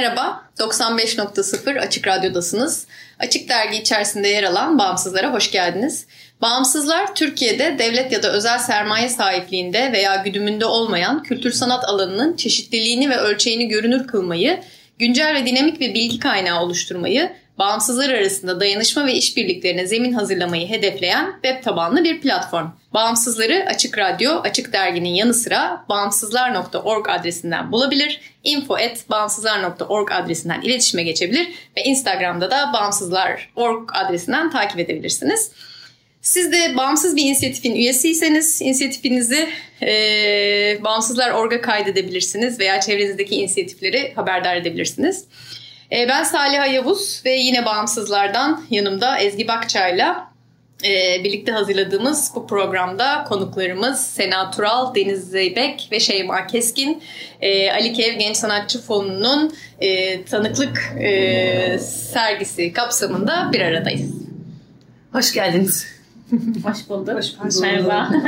Merhaba. 95.0 Açık Radyo'dasınız. Açık Dergi içerisinde yer alan Bağımsızlara hoş geldiniz. Bağımsızlar Türkiye'de devlet ya da özel sermaye sahipliğinde veya güdümünde olmayan kültür sanat alanının çeşitliliğini ve ölçeğini görünür kılmayı, güncel ve dinamik bir bilgi kaynağı oluşturmayı, bağımsızlar arasında dayanışma ve işbirliklerine zemin hazırlamayı hedefleyen web tabanlı bir platform. Bağımsızları Açık Radyo, Açık Dergi'nin yanı sıra bağımsızlar.org adresinden bulabilir, info.bağımsızlar.org adresinden iletişime geçebilir ve Instagram'da da bağımsızlar.org adresinden takip edebilirsiniz. Siz de bağımsız bir inisiyatifin üyesiyseniz inisiyatifinizi e, Bağımsızlar.org'a kaydedebilirsiniz veya çevrenizdeki inisiyatifleri haberdar edebilirsiniz. E, ben Salih Yavuz ve yine Bağımsızlardan yanımda Ezgi Bakçay'la e, birlikte hazırladığımız bu programda konuklarımız Sena Tural, Deniz Zeybek ve Şeyma Keskin. E, Ali Kev Genç Sanatçı Fonu'nun e, tanıklık e, sergisi kapsamında bir aradayız. Hoş geldiniz. Hoş bulduk. Hoş bulduk. Merhaba.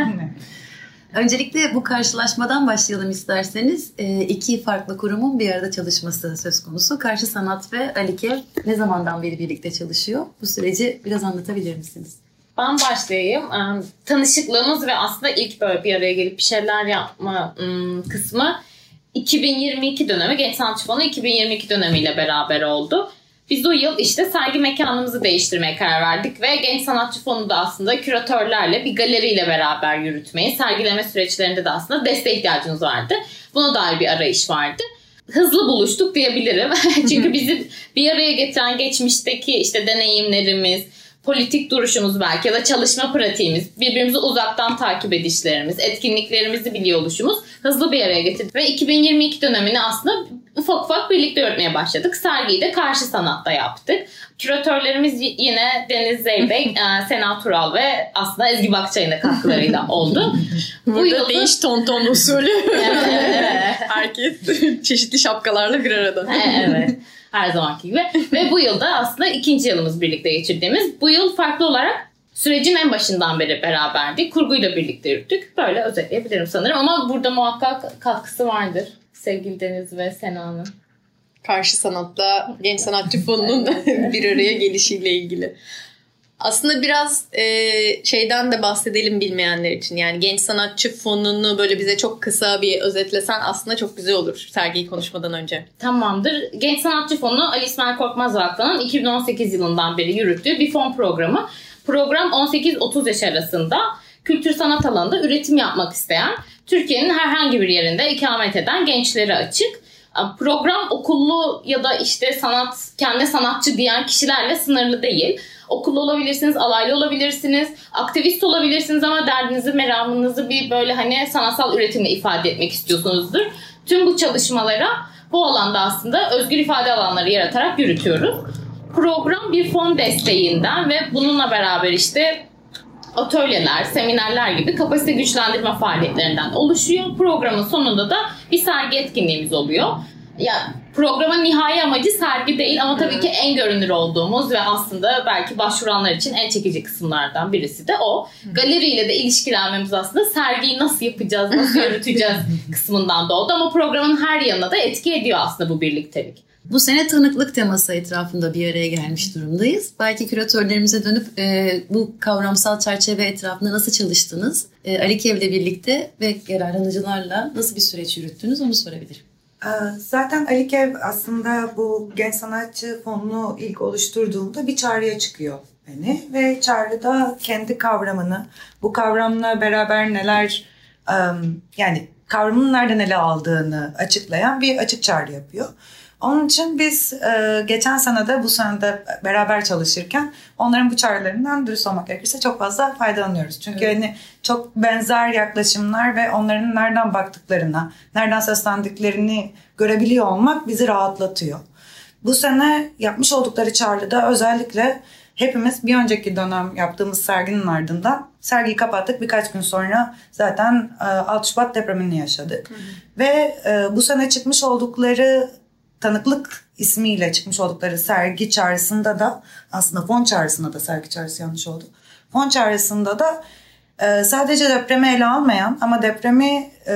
Öncelikle bu karşılaşmadan başlayalım isterseniz. E, iki farklı kurumun bir arada çalışması söz konusu. Karşı Sanat ve Alikev ne zamandan beri birlikte çalışıyor? Bu süreci biraz anlatabilir misiniz? Ben başlayayım. Ee, Tanışıklığımız ve aslında ilk böyle bir araya gelip bir şeyler yapma ım, kısmı 2022 dönemi. Genç Sanatçı Fonu 2022 dönemiyle beraber oldu. Biz o yıl işte sergi mekanımızı değiştirmeye karar verdik ve Genç Sanatçı Fonu da aslında küratörlerle bir galeriyle beraber yürütmeyi, sergileme süreçlerinde de aslında desteğe ihtiyacımız vardı. Buna dair bir arayış vardı. Hızlı buluştuk diyebilirim. Çünkü bizi bir araya getiren geçmişteki işte deneyimlerimiz, politik duruşumuz belki ya da çalışma pratiğimiz, birbirimizi uzaktan takip edişlerimiz, etkinliklerimizi biliyor oluşumuz hızlı bir araya getirdi. Ve 2022 dönemini aslında ufak ufak birlikte öğretmeye başladık. Sergiyi de karşı sanatta yaptık. Küratörlerimiz yine Deniz Zeybek, e, Sena Tural ve aslında Ezgi Bakçay'ın da katkılarıyla oldu. Burada yılda... değiş ton ton usulü. evet. Herkes çeşitli şapkalarla bir arada. evet her zamanki gibi. Ve bu yılda aslında ikinci yılımız birlikte geçirdiğimiz. Bu yıl farklı olarak sürecin en başından beri beraberdik. Kurguyla birlikte yürüttük. Böyle özetleyebilirim sanırım ama burada muhakkak katkısı vardır sevgili Deniz ve Sena'nın. Karşı sanatta Genç Sanatçı Fonu'nun bir araya gelişiyle ilgili. Aslında biraz e, şeyden de bahsedelim bilmeyenler için. Yani Genç Sanatçı Fonu'nu böyle bize çok kısa bir özetlesen aslında çok güzel olur sergiyi konuşmadan önce. Tamamdır. Genç Sanatçı Fonu Ali İsmail Korkmaz Vakfı'nın 2018 yılından beri yürüttüğü bir fon programı. Program 18-30 yaş arasında kültür sanat alanında üretim yapmak isteyen, Türkiye'nin herhangi bir yerinde ikamet eden gençlere açık. Program okullu ya da işte sanat, kendi sanatçı diyen kişilerle sınırlı değil. Okullu olabilirsiniz, alaylı olabilirsiniz, aktivist olabilirsiniz ama derdinizi, meramınızı bir böyle hani sanatsal üretimle ifade etmek istiyorsunuzdur. Tüm bu çalışmalara bu alanda aslında özgür ifade alanları yaratarak yürütüyoruz. Program bir fon desteğinden ve bununla beraber işte atölyeler, seminerler gibi kapasite güçlendirme faaliyetlerinden oluşuyor. Programın sonunda da bir sergi etkinliğimiz oluyor. Ya programın nihai amacı sergi değil ama tabii ki en görünür olduğumuz ve aslında belki başvuranlar için en çekici kısımlardan birisi de o. Galeriyle de ilişkilenmemiz aslında sergiyi nasıl yapacağız, nasıl yürüteceğiz kısmından doğdu ama programın her yanına da etki ediyor aslında bu birliktelik. Bu sene tanıklık teması etrafında bir araya gelmiş durumdayız. Belki küratörlerimize dönüp e, bu kavramsal çerçeve etrafında nasıl çalıştınız? E, Ali Kev'le birlikte ve yararlanıcılarla nasıl bir süreç yürüttünüz onu sorabilirim. Ee, zaten Ali Kev aslında bu genç sanatçı fonunu ilk oluşturduğunda bir çağrıya çıkıyor beni ve çağrıda kendi kavramını bu kavramla beraber neler yani kavramın nereden ele aldığını açıklayan bir açık çağrı yapıyor. Onun için biz e, geçen sene de bu sene de beraber çalışırken onların bu çağrılarından dürüst olmak gerekirse çok fazla faydalanıyoruz. Çünkü evet. hani çok benzer yaklaşımlar ve onların nereden baktıklarına, nereden seslendiklerini görebiliyor olmak bizi rahatlatıyor. Bu sene yapmış oldukları çağrıda özellikle hepimiz bir önceki dönem yaptığımız serginin ardından sergiyi kapattık. Birkaç gün sonra zaten 6 Şubat depremini yaşadık. Hı hı. Ve e, bu sene çıkmış oldukları tanıklık ismiyle çıkmış oldukları sergi çağrısında da aslında fon çağrısında da sergi çağrısı yanlış oldu. Fon çağrısında da e, sadece depremi ele almayan ama depremi e,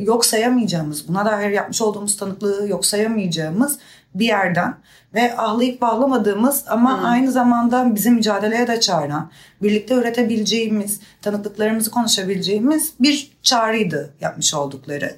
yok sayamayacağımız, buna dair yapmış olduğumuz tanıklığı yok sayamayacağımız bir yerden ve ahlayıp bağlamadığımız ama hmm. aynı zamanda bizi mücadeleye de çağıran, birlikte üretebileceğimiz, tanıklıklarımızı konuşabileceğimiz bir çağrıydı yapmış oldukları.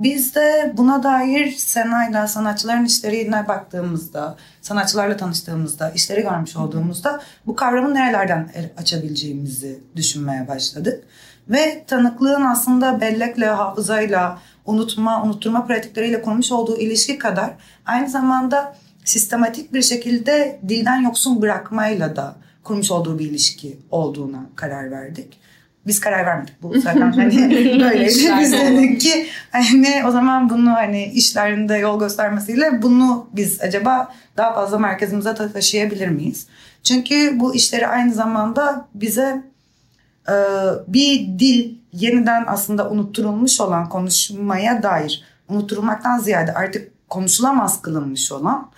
Biz de buna dair Sena'yla sanatçıların işlerine baktığımızda, sanatçılarla tanıştığımızda, işleri görmüş olduğumuzda bu kavramı nerelerden açabileceğimizi düşünmeye başladık. Ve tanıklığın aslında bellekle, hafızayla, unutma, unutturma pratikleriyle kurmuş olduğu ilişki kadar aynı zamanda sistematik bir şekilde dilden yoksun bırakmayla da kurmuş olduğu bir ilişki olduğuna karar verdik. Biz karar vermedik bu zaten hani böyleydi. Biz dedik ki hani o zaman bunu hani işlerinde yol göstermesiyle bunu biz acaba daha fazla merkezimize taşıyabilir miyiz? Çünkü bu işleri aynı zamanda bize e, bir dil yeniden aslında unutturulmuş olan konuşmaya dair unutturulmaktan ziyade artık konuşulamaz kılınmış olan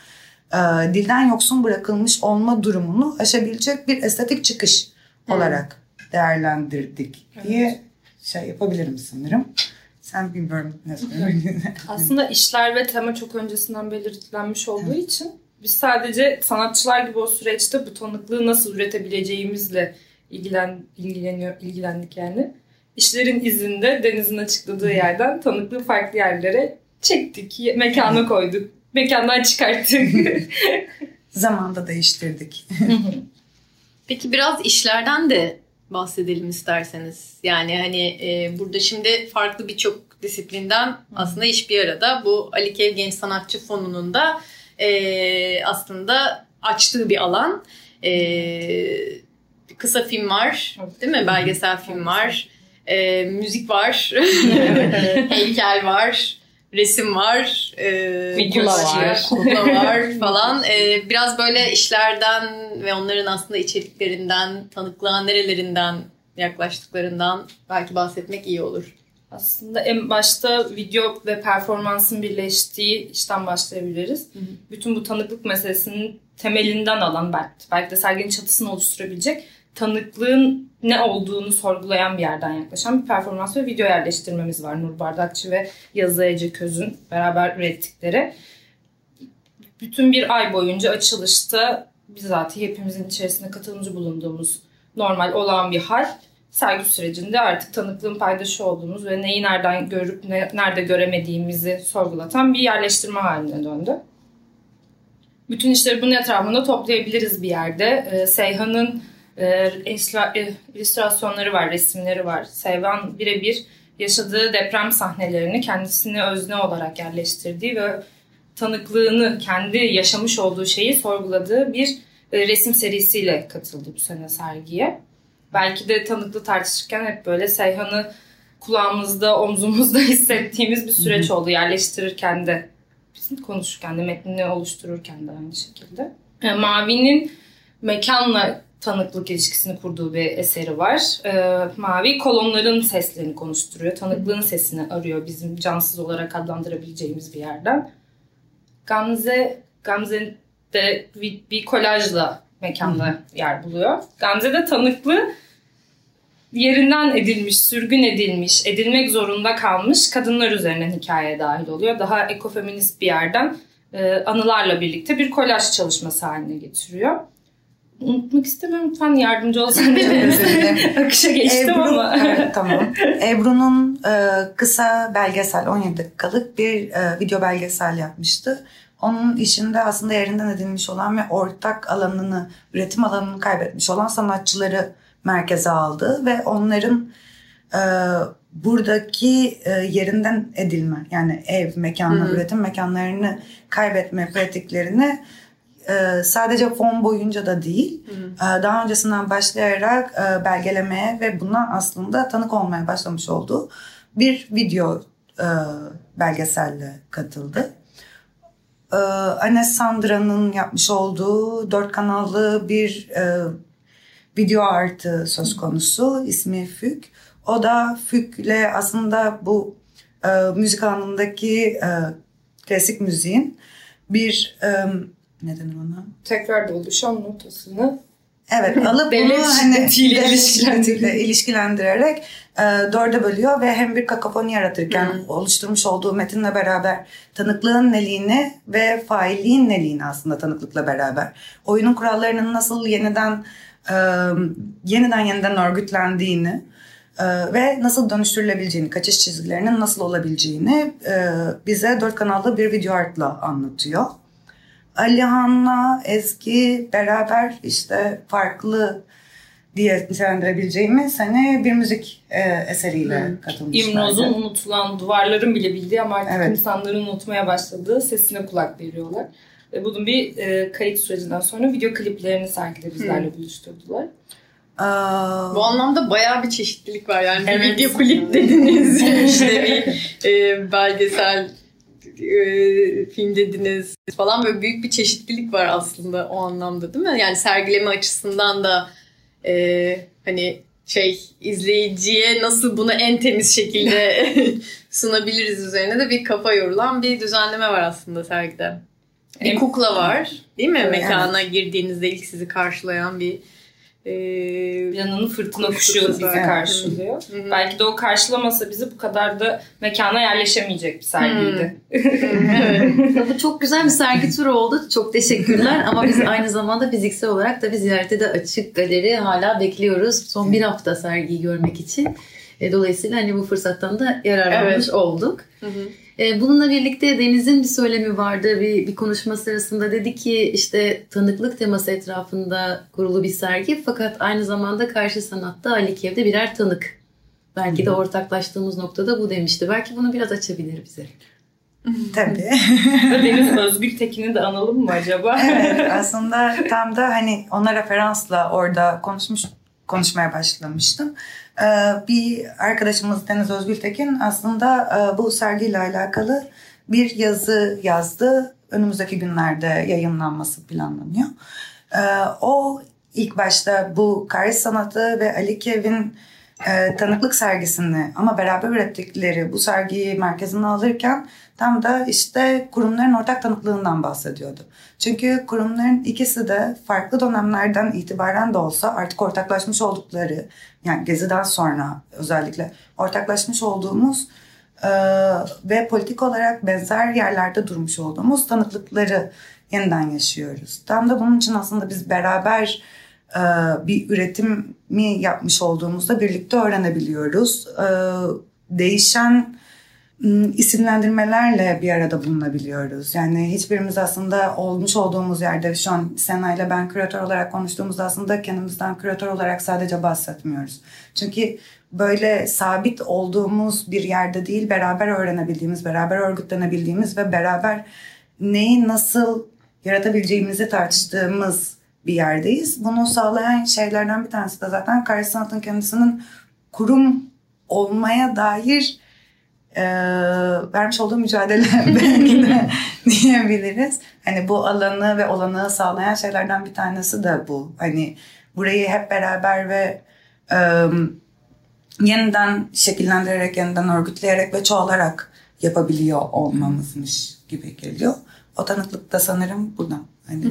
e, dilden yoksun bırakılmış olma durumunu aşabilecek bir estetik çıkış hmm. olarak değerlendirdik evet. diye şey yapabilirim sanırım. Sen bilmiyorum ne Aslında işler ve tema çok öncesinden belirtilenmiş olduğu evet. için biz sadece sanatçılar gibi o süreçte bu tanıklığı nasıl üretebileceğimizle ilgilen, ilgileniyor, ilgilendik yani. İşlerin izinde denizin açıkladığı yerden tanıklığı farklı yerlere çektik, mekana koyduk, mekandan çıkarttık. Zamanda değiştirdik. Peki biraz işlerden de bahsedelim isterseniz. Yani hani e, burada şimdi farklı birçok disiplinden aslında iş bir arada. Bu Ali Kev Genç Sanatçı Fonu'nun da e, aslında açtığı bir alan. E, kısa film var değil mi? Belgesel film var. E, müzik var. heykel var resim var, e, video var, kukla var falan. E, biraz böyle işlerden ve onların aslında içeriklerinden, tanıklığa nerelerinden yaklaştıklarından belki bahsetmek iyi olur. Aslında en başta video ve performansın birleştiği işten başlayabiliriz. Hı hı. Bütün bu tanıklık meselesinin temelinden alan belki, belki de serginin çatısını oluşturabilecek tanıklığın ne olduğunu sorgulayan bir yerden yaklaşan bir performans ve video yerleştirmemiz var. Nur Bardakçı ve Yazı Ece Köz'ün beraber ürettikleri. Bütün bir ay boyunca açılışta bizatihi hepimizin içerisinde katılımcı bulunduğumuz normal olan bir hal sergi sürecinde artık tanıklığın paydaşı olduğumuz ve neyi nereden görüp ne, nerede göremediğimizi sorgulatan bir yerleştirme haline döndü. Bütün işleri bunun etrafında toplayabiliriz bir yerde. Ee, Seyhan'ın e, illüstrasyonları var, resimleri var. Seyvan birebir yaşadığı deprem sahnelerini kendisine özne olarak yerleştirdiği ve tanıklığını, kendi yaşamış olduğu şeyi sorguladığı bir e, resim serisiyle katıldı bu sene sergiye. Belki de tanıklı tartışırken hep böyle Seyhan'ı kulağımızda, omzumuzda hissettiğimiz bir süreç oldu. Yerleştirirken de, bizim konuşurken de, metnini oluştururken de aynı şekilde. E, Mavi'nin mekanla tanıklık ilişkisini kurduğu bir eseri var. E, mavi kolonların seslerini konuşturuyor. Tanıklığın sesini arıyor bizim cansız olarak adlandırabileceğimiz bir yerden. Gamze, Gamze de bir, bir kolajla mekanda yer buluyor. Gamze de tanıklı yerinden edilmiş, sürgün edilmiş, edilmek zorunda kalmış kadınlar üzerinden hikayeye dahil oluyor. Daha ekofeminist bir yerden e, anılarla birlikte bir kolaj çalışması haline getiriyor unutmak istemiyorum. Lütfen yardımcı olsan Akışa geçtim Ebru, ama. evet, tamam. Ebru'nun e, kısa belgesel 17 dakikalık bir e, video belgesel yapmıştı. Onun işinde aslında yerinden edilmiş olan ve ortak alanını, üretim alanını kaybetmiş olan sanatçıları merkeze aldı ve onların e, buradaki e, yerinden edilme yani ev, mekanlar, üretim mekanlarını kaybetme pratiklerini e, sadece fon boyunca da değil e, daha öncesinden başlayarak e, belgelemeye ve buna aslında tanık olmaya başlamış olduğu bir video e, belgeselle katıldı. E, Anne Sandra'nın yapmış olduğu dört kanallı bir e, video artı söz konusu ismi Fük. O da Fük'le aslında bu e, müzik alanındaki e, klasik müziğin bir e, ne denir ona? Tekrar oluşan notasını Evet alıp bunu hani ilişkilendirerek. ilişkilendirerek e, dörde bölüyor ve hem bir kakafoni yaratırken oluşturmuş olduğu metinle beraber tanıklığın neliğini ve failliğin neliğini aslında tanıklıkla beraber oyunun kurallarının nasıl yeniden e, yeniden yeniden örgütlendiğini e, ve nasıl dönüştürülebileceğini, kaçış çizgilerinin nasıl olabileceğini e, bize dört kanallı bir video artla anlatıyor. Alihan'la Ezgi beraber işte farklı diye nitelendirebileceğimiz hani bir müzik e, eseriyle katılmışlardı. İmroz'un unutulan duvarların bile bildiği ama artık Evet. insanların unutmaya başladığı sesine kulak veriyorlar. Ve bunun bir e, kayıt sürecinden sonra video kliplerini sergide bizlerle buluşturdular. Aa, Bu anlamda bayağı bir çeşitlilik var. Yani bir Evet. video klip dediniz, işte bir e, belgesel e, film dediniz falan böyle büyük bir çeşitlilik var aslında o anlamda değil mi? Yani sergileme açısından da e, hani şey izleyiciye nasıl bunu en temiz şekilde sunabiliriz üzerine de bir kafa yorulan bir düzenleme var aslında sergide. Bir kukla var değil mi? Evet. Mekana girdiğinizde ilk sizi karşılayan bir e, Yanının fırtına Kuş kuşu bizi var. karşılıyor. Hı hı. Belki de o karşılamasa bizi bu kadar da mekana yerleşemeyecek bir sergiydi. Ya Bu çok güzel bir sergi turu oldu. Çok teşekkürler. Ama biz aynı zamanda fiziksel olarak da bir ziyarete de açık galeri hala bekliyoruz. Son bir hafta sergiyi görmek için. E, Dolayısıyla hani bu fırsattan da yararlanmış Evet. olduk. E, Bununla birlikte Deniz'in bir söylemi vardı bir, bir konuşma sırasında. Dedi ki işte tanıklık teması etrafında kurulu bir sergi fakat aynı zamanda karşı sanatta Ali Kev'de birer tanık. Belki de ortaklaştığımız noktada bu demişti. Belki bunu biraz açabilir bize. tabii. Deniz Özgül Tekin'i de analım mı acaba? evet aslında tam da hani ona referansla orada konuşmuş konuşmaya başlamıştım. Ee, bir arkadaşımız Deniz Özgültekin aslında e, bu sergiyle alakalı bir yazı yazdı. Önümüzdeki günlerde yayınlanması planlanıyor. Ee, o ilk başta bu Karis Sanatı ve Ali Kev'in e, tanıklık sergisini ama beraber ürettikleri bu sergiyi merkezine alırken tam da işte kurumların ortak tanıklığından bahsediyordu. Çünkü kurumların ikisi de farklı dönemlerden itibaren de olsa artık ortaklaşmış oldukları yani Gezi'den sonra özellikle ortaklaşmış olduğumuz e, ve politik olarak benzer yerlerde durmuş olduğumuz tanıklıkları yeniden yaşıyoruz. Tam da bunun için aslında biz beraber bir üretimi yapmış olduğumuzda birlikte öğrenebiliyoruz. E, değişen m, isimlendirmelerle bir arada bulunabiliyoruz. Yani hiçbirimiz aslında olmuş olduğumuz yerde şu an Sena ile ben küratör olarak konuştuğumuzda aslında kendimizden küratör olarak sadece bahsetmiyoruz. Çünkü böyle sabit olduğumuz bir yerde değil beraber öğrenebildiğimiz, beraber örgütlenebildiğimiz ve beraber neyi nasıl yaratabileceğimizi tartıştığımız bir yerdeyiz. Bunu sağlayan şeylerden bir tanesi de zaten karşı sanatın kendisinin kurum olmaya dair e, vermiş olduğu mücadele belki de diyebiliriz. Hani bu alanı ve olanağı sağlayan şeylerden bir tanesi de bu. Hani burayı hep beraber ve e, yeniden şekillendirerek, yeniden örgütleyerek ve çoğalarak yapabiliyor olmamızmış gibi geliyor. O tanıklık da sanırım buradan. Hani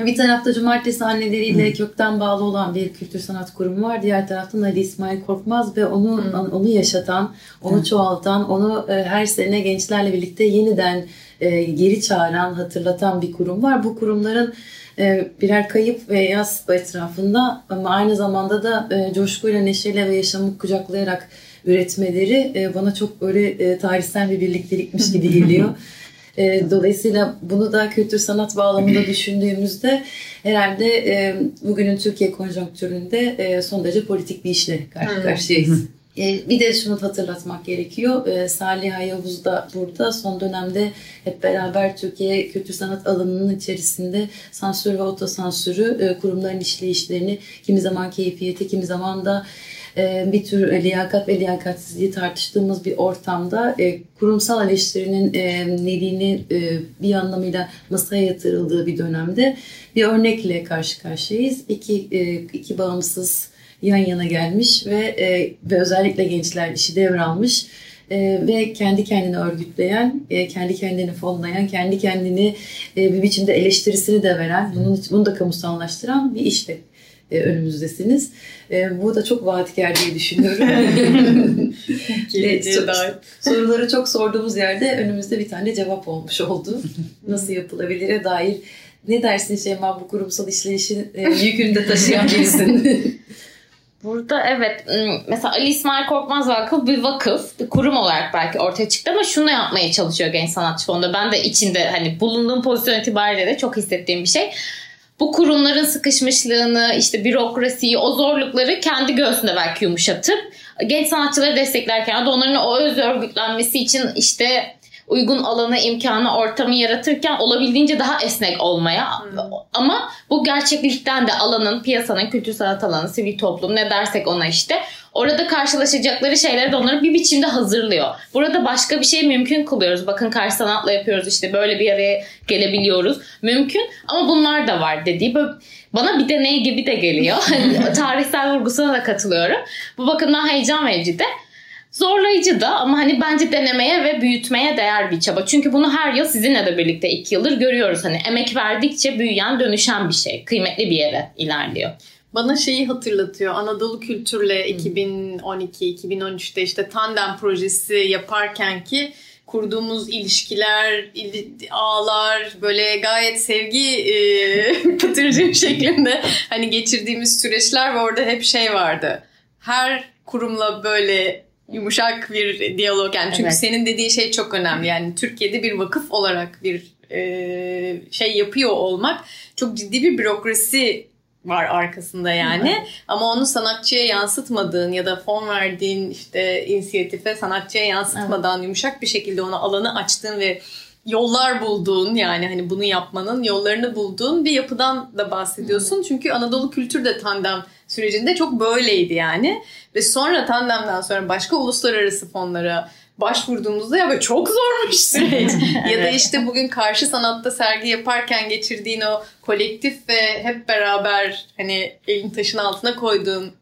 Bir tarafta cumartesi anneleriyle kökten bağlı olan bir kültür sanat kurumu var. Diğer taraftan Ali İsmail Korkmaz ve onu onu yaşatan, onu çoğaltan, onu e, her sene gençlerle birlikte yeniden e, geri çağıran, hatırlatan bir kurum var. Bu kurumların e, birer kayıp ve yaz etrafında ama aynı zamanda da coşkuyla, neşeyle ve yaşamı kucaklayarak üretmeleri bana çok böyle tarihsel bir birliktelikmiş gibi geliyor. E, dolayısıyla bunu da kültür sanat bağlamında düşündüğümüzde herhalde e, bugünün Türkiye konjonktüründe e, son derece politik bir işle karşı karşıyayız. E, bir de şunu hatırlatmak gerekiyor. E, Salih Yavuz da burada son dönemde hep beraber Türkiye kültür sanat alanının içerisinde sansür ve otosansürü, e, kurumların işleyişlerini kimi zaman keyfiyeti, kimi zaman da e, bir tür liyakat ve liyakatsizliği tartıştığımız bir ortamda e, kurumsal eleştirinin e, neliğini e, bir anlamıyla masaya yatırıldığı bir dönemde bir örnekle karşı karşıyayız. İki, e, iki bağımsız yan yana gelmiş ve e, ve özellikle gençler işi devralmış e, ve kendi kendini örgütleyen, e, kendi kendini fonlayan, kendi kendini e, bir biçimde eleştirisini de veren, bunun bunu da kamusallaştıran bir işte e, önümüzdesiniz. E, bu da çok vaatkar diye düşünüyorum. Soruları çok sorduğumuz yerde önümüzde bir tane cevap olmuş oldu. Nasıl yapılabilire dair ne dersin Şeyma bu kurumsal işleyişin e, yükünü de taşıyan birisin. Burada evet mesela Ali İsmail Korkmaz Vakfı bir vakıf, bir kurum olarak belki ortaya çıktı ama şunu yapmaya çalışıyor Genç Sanatçı Fonu'nda. Ben de içinde hani bulunduğum pozisyon itibariyle de çok hissettiğim bir şey. Bu kurumların sıkışmışlığını, işte bürokrasiyi, o zorlukları kendi göğsünde belki yumuşatıp genç sanatçıları desteklerken da onların o öz örgütlenmesi için işte uygun alanı, imkanı, ortamı yaratırken olabildiğince daha esnek olmaya. Ama bu gerçeklikten de alanın, piyasanın, kültür sanat alanı, sivil toplum ne dersek ona işte orada karşılaşacakları şeyleri de onları bir biçimde hazırlıyor. Burada başka bir şey mümkün kılıyoruz. Bakın karşı sanatla yapıyoruz işte böyle bir araya gelebiliyoruz. Mümkün ama bunlar da var dediği böyle bana bir deney gibi de geliyor. Hani Tarihsel vurgusuna da katılıyorum. Bu bakımdan heyecan verici de. Zorlayıcı da ama hani bence denemeye ve büyütmeye değer bir çaba. Çünkü bunu her yıl sizinle de birlikte iki yıldır görüyoruz. Hani emek verdikçe büyüyen, dönüşen bir şey. Kıymetli bir yere ilerliyor. Bana şeyi hatırlatıyor. Anadolu Kültür'le 2012-2013'te işte tandem projesi yaparken ki kurduğumuz ilişkiler, il- ağlar böyle gayet sevgi e, pıtırcığı şeklinde hani geçirdiğimiz süreçler ve orada hep şey vardı. Her kurumla böyle yumuşak bir diyalog yani çünkü Evet. senin dediğin şey çok önemli yani Türkiye'de bir vakıf olarak bir e, şey yapıyor olmak çok ciddi bir bürokrasi var arkasında yani. Ama onu sanatçıya yansıtmadığın ya da fon verdiğin işte inisiyatife sanatçıya yansıtmadan yumuşak bir şekilde ona alanı açtığın ve yollar bulduğun yani hani bunu yapmanın yollarını bulduğun bir yapıdan da bahsediyorsun. Çünkü Anadolu Kültür de tandem sürecinde çok böyleydi yani. Ve sonra tandemden sonra başka uluslararası fonlara başvurduğumuzda ya böyle çok zormuş süreç. ya da işte bugün karşı sanatta sergi yaparken geçirdiğin o kolektif ve hep beraber hani elin taşın altına koyduğun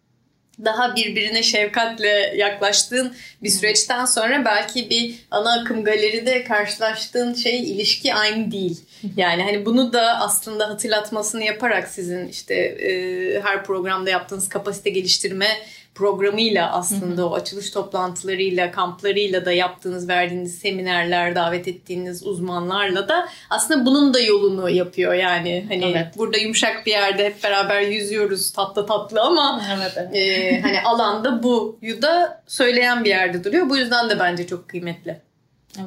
daha birbirine şefkatle yaklaştığın bir süreçten sonra belki bir ana akım galeride karşılaştığın şey ilişki aynı değil. Yani hani bunu da aslında hatırlatmasını yaparak sizin işte e, her programda yaptığınız kapasite geliştirme programıyla aslında o açılış toplantılarıyla, kamplarıyla da yaptığınız, verdiğiniz seminerler, davet ettiğiniz uzmanlarla da aslında bunun da yolunu yapıyor yani. Hani Evet. burada yumuşak bir yerde hep beraber yüzüyoruz tatlı tatlı ama Evet, e, hani alanda buyu da söyleyen bir yerde duruyor. Bu yüzden de bence çok kıymetli.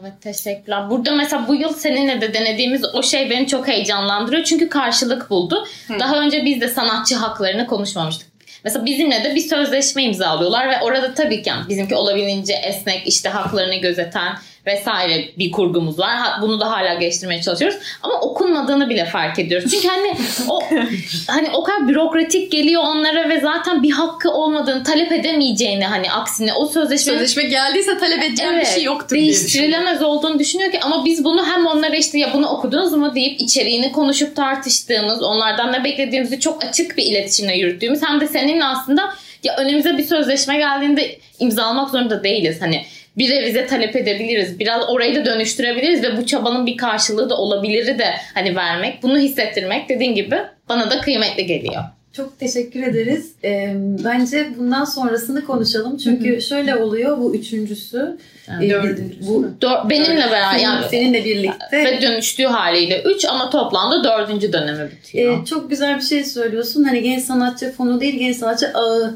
Evet teşekkürler. Burada mesela bu yıl seninle de denediğimiz o şey beni çok heyecanlandırıyor. Çünkü karşılık buldu. Daha önce biz de sanatçı haklarını konuşmamıştık. Mesela bizimle de bir sözleşme imzalıyorlar ve orada tabii ki yani bizimki olabildiğince esnek işte haklarını gözeten vesaire bir kurgumuz var. Bunu da hala geliştirmeye çalışıyoruz. Ama okunmadığını bile fark ediyoruz. Çünkü hani o hani o kadar bürokratik geliyor onlara ve zaten bir hakkı olmadığını talep edemeyeceğini hani aksine o sözleşmenin Sözleşme geldiyse talep edeceğim bir şey yoktur diye değiştirilemez olduğunu düşünüyor ki ama biz bunu hem onlara işte ya bunu okudunuz mu deyip içeriğini konuşup tartıştığımız onlardan ne beklediğimizi çok açık bir iletişimle yürüttüğümüz hem de seninle aslında ya önümüze bir sözleşme geldiğinde imzalamak zorunda değiliz hani bir revize talep edebiliriz. Biraz orayı da dönüştürebiliriz ve bu çabanın bir karşılığı da olabiliri de hani vermek, bunu hissettirmek dediğin gibi bana da kıymetli geliyor. Çok teşekkür ederiz. Ee, bence bundan sonrasını konuşalım. Çünkü şöyle oluyor bu üçüncüsü. Ee, dördüncüsü bu? Dör- benimle beraber yani seninle birlikte ve dönüştüğü haliyle 3 ama toplamda dördüncü dönemi bitiyor. Ee, çok güzel bir şey söylüyorsun. Hani genç sanatçı fonu değil, genç sanatçı ağı.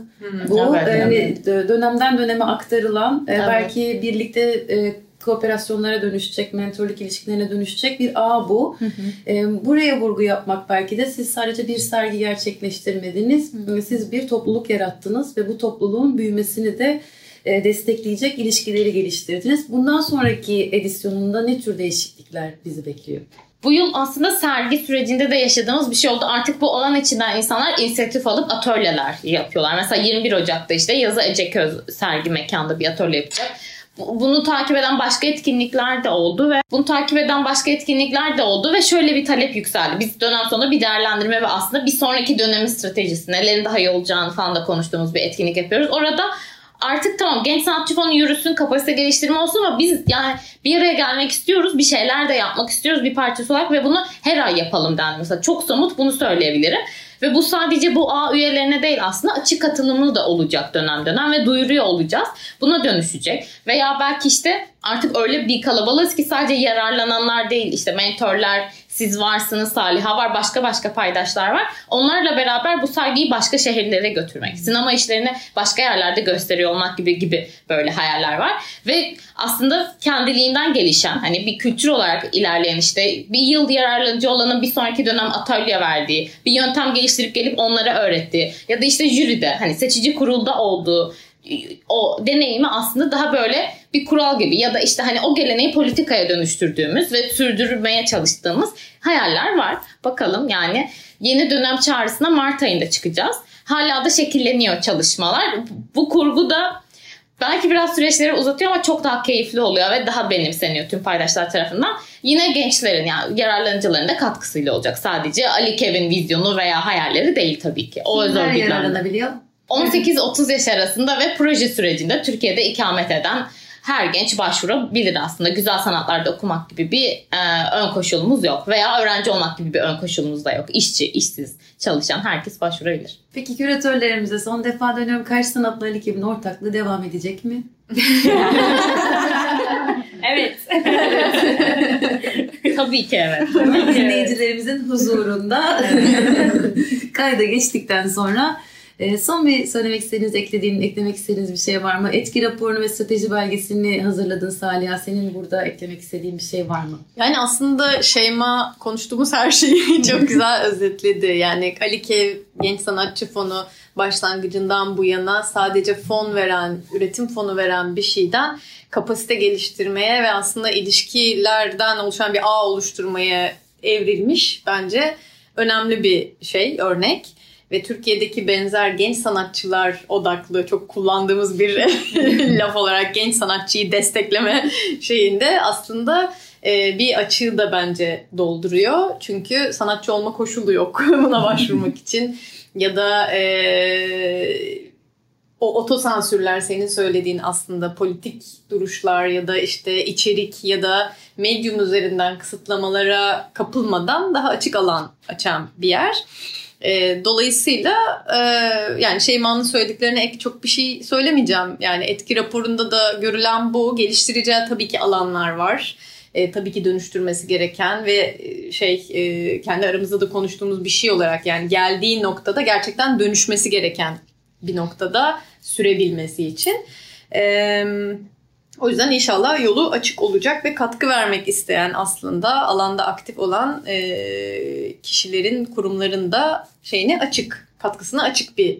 Bu Evet, yani evet. dönemden döneme aktarılan, e, Evet. belki birlikte e, kooperasyonlara dönüşecek, mentorluk ilişkilerine dönüşecek bir ağ bu. E, buraya vurgu yapmak belki de siz sadece bir sergi gerçekleştirmediniz. Siz bir topluluk yarattınız ve bu topluluğun büyümesini de e, destekleyecek ilişkileri geliştirdiniz. Bundan sonraki edisyonunda ne tür değişiklikler bizi bekliyor? Bu yıl aslında sergi sürecinde de yaşadığımız bir şey oldu. Artık bu alan içinden insanlar inisiyatif alıp atölyeler yapıyorlar. Mesela 21 Ocak'ta işte Yazı Eceköz sergi mekanda bir atölye yapacak. Bunu takip eden başka etkinlikler de oldu ve bunu takip eden başka etkinlikler de oldu ve şöyle bir talep yükseldi. Biz dönem sonunda bir değerlendirme ve aslında bir sonraki dönemin stratejisi, nelerin daha iyi olacağını falan da konuştuğumuz bir etkinlik yapıyoruz. Orada artık tamam genç sanatçı fonu yürüsün, kapasite geliştirme olsun ama biz yani bir araya gelmek istiyoruz, bir şeyler de yapmak istiyoruz bir parçası olarak ve bunu her ay yapalım dendi. Mesela çok somut bunu söyleyebilirim. Ve bu sadece bu ağ üyelerine değil aslında açık katılımı da olacak dönem dönem ve duyuruyor olacağız. Buna dönüşecek. Veya belki işte artık öyle bir kalabalığız ki sadece yararlananlar değil işte mentorlar, siz varsınız, Saliha var, başka başka paydaşlar var. Onlarla beraber bu sergiyi başka şehirlere götürmek, sinema işlerini başka yerlerde gösteriyor olmak gibi gibi böyle hayaller var. Ve aslında kendiliğinden gelişen hani bir kültür olarak ilerleyen işte bir yıl yararlanıcı olanın bir sonraki dönem atölye verdiği, bir yöntem geliştirip gelip onlara öğrettiği ya da işte jüride hani seçici kurulda olduğu o deneyimi aslında daha böyle bir kural gibi ya da işte hani o geleneği politikaya dönüştürdüğümüz ve sürdürmeye çalıştığımız hayaller var. Bakalım yani yeni dönem çağrısına Mart ayında çıkacağız. Hala da şekilleniyor çalışmalar. Bu kurgu da belki biraz süreçleri uzatıyor ama çok daha keyifli oluyor ve daha benimseniyor tüm paydaşlar tarafından. Yine gençlerin yani yararlanıcıların da katkısıyla olacak. Sadece Ali Kevin vizyonu veya hayalleri değil tabii ki. O Kimler yararlanabiliyor? 18-30 yaş arasında ve proje sürecinde Türkiye'de ikamet eden her genç başvurabilir aslında. Güzel sanatlarda okumak gibi bir e, ön koşulumuz yok. Veya öğrenci olmak gibi bir ön koşulumuz da yok. İşçi, işsiz, çalışan herkes başvurabilir. Peki küratörlerimize son defa dönüyorum. Karşı Sanatlar ekibinin ortaklığı devam edecek mi? evet. Tabii ki evet. Dinleyicilerimizin huzurunda kayda geçtikten sonra e, son bir söylemek istediğiniz, eklediğin, eklemek istediğiniz bir şey var mı? Etki raporunu ve strateji belgesini hazırladın Saliha. Senin burada eklemek istediğin bir şey var mı? Yani aslında Şeyma konuştuğumuz her şeyi çok güzel özetledi. Yani Alikev Genç Sanatçı Fonu başlangıcından bu yana sadece fon veren, üretim fonu veren bir şeyden kapasite geliştirmeye ve aslında ilişkilerden oluşan bir ağ oluşturmaya evrilmiş bence önemli bir şey, örnek ve Türkiye'deki benzer genç sanatçılar odaklı çok kullandığımız bir laf olarak genç sanatçıyı destekleme şeyinde aslında e, bir açığı da bence dolduruyor. Çünkü sanatçı olma koşulu yok buna başvurmak için ya da e, o otosansürler senin söylediğin aslında politik duruşlar ya da işte içerik ya da medyum üzerinden kısıtlamalara kapılmadan daha açık alan açan bir yer. E, dolayısıyla e, yani Şeyma'nın söylediklerine ek çok bir şey söylemeyeceğim. Yani etki raporunda da görülen bu. Geliştireceği tabii ki alanlar var. E, tabii ki dönüştürmesi gereken ve e, şey e, kendi aramızda da konuştuğumuz bir şey olarak yani geldiği noktada gerçekten dönüşmesi gereken bir noktada sürebilmesi için. Evet o yüzden inşallah yolu açık olacak ve katkı vermek isteyen aslında alanda aktif olan e, kişilerin, kurumların da şeyine açık, katkısına açık bir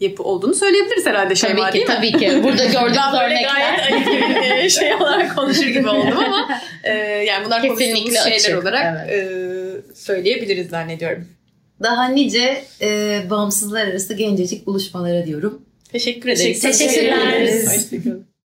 yapı olduğunu söyleyebiliriz herhalde tabii Şeyma ki, değil mi? Tabii ki. Burada gördüğümüz örnekler. Gayet gibi şey olarak konuşur gibi oldum ama e, yani bunlar Kesinlikle konuştuğumuz şeyler açık, olarak evet. e, söyleyebiliriz zannediyorum. Daha nice e, bağımsızlar arası gencecik buluşmalara diyorum. Teşekkür ederiz. Teşekkür ederiz. Hoşçakalın.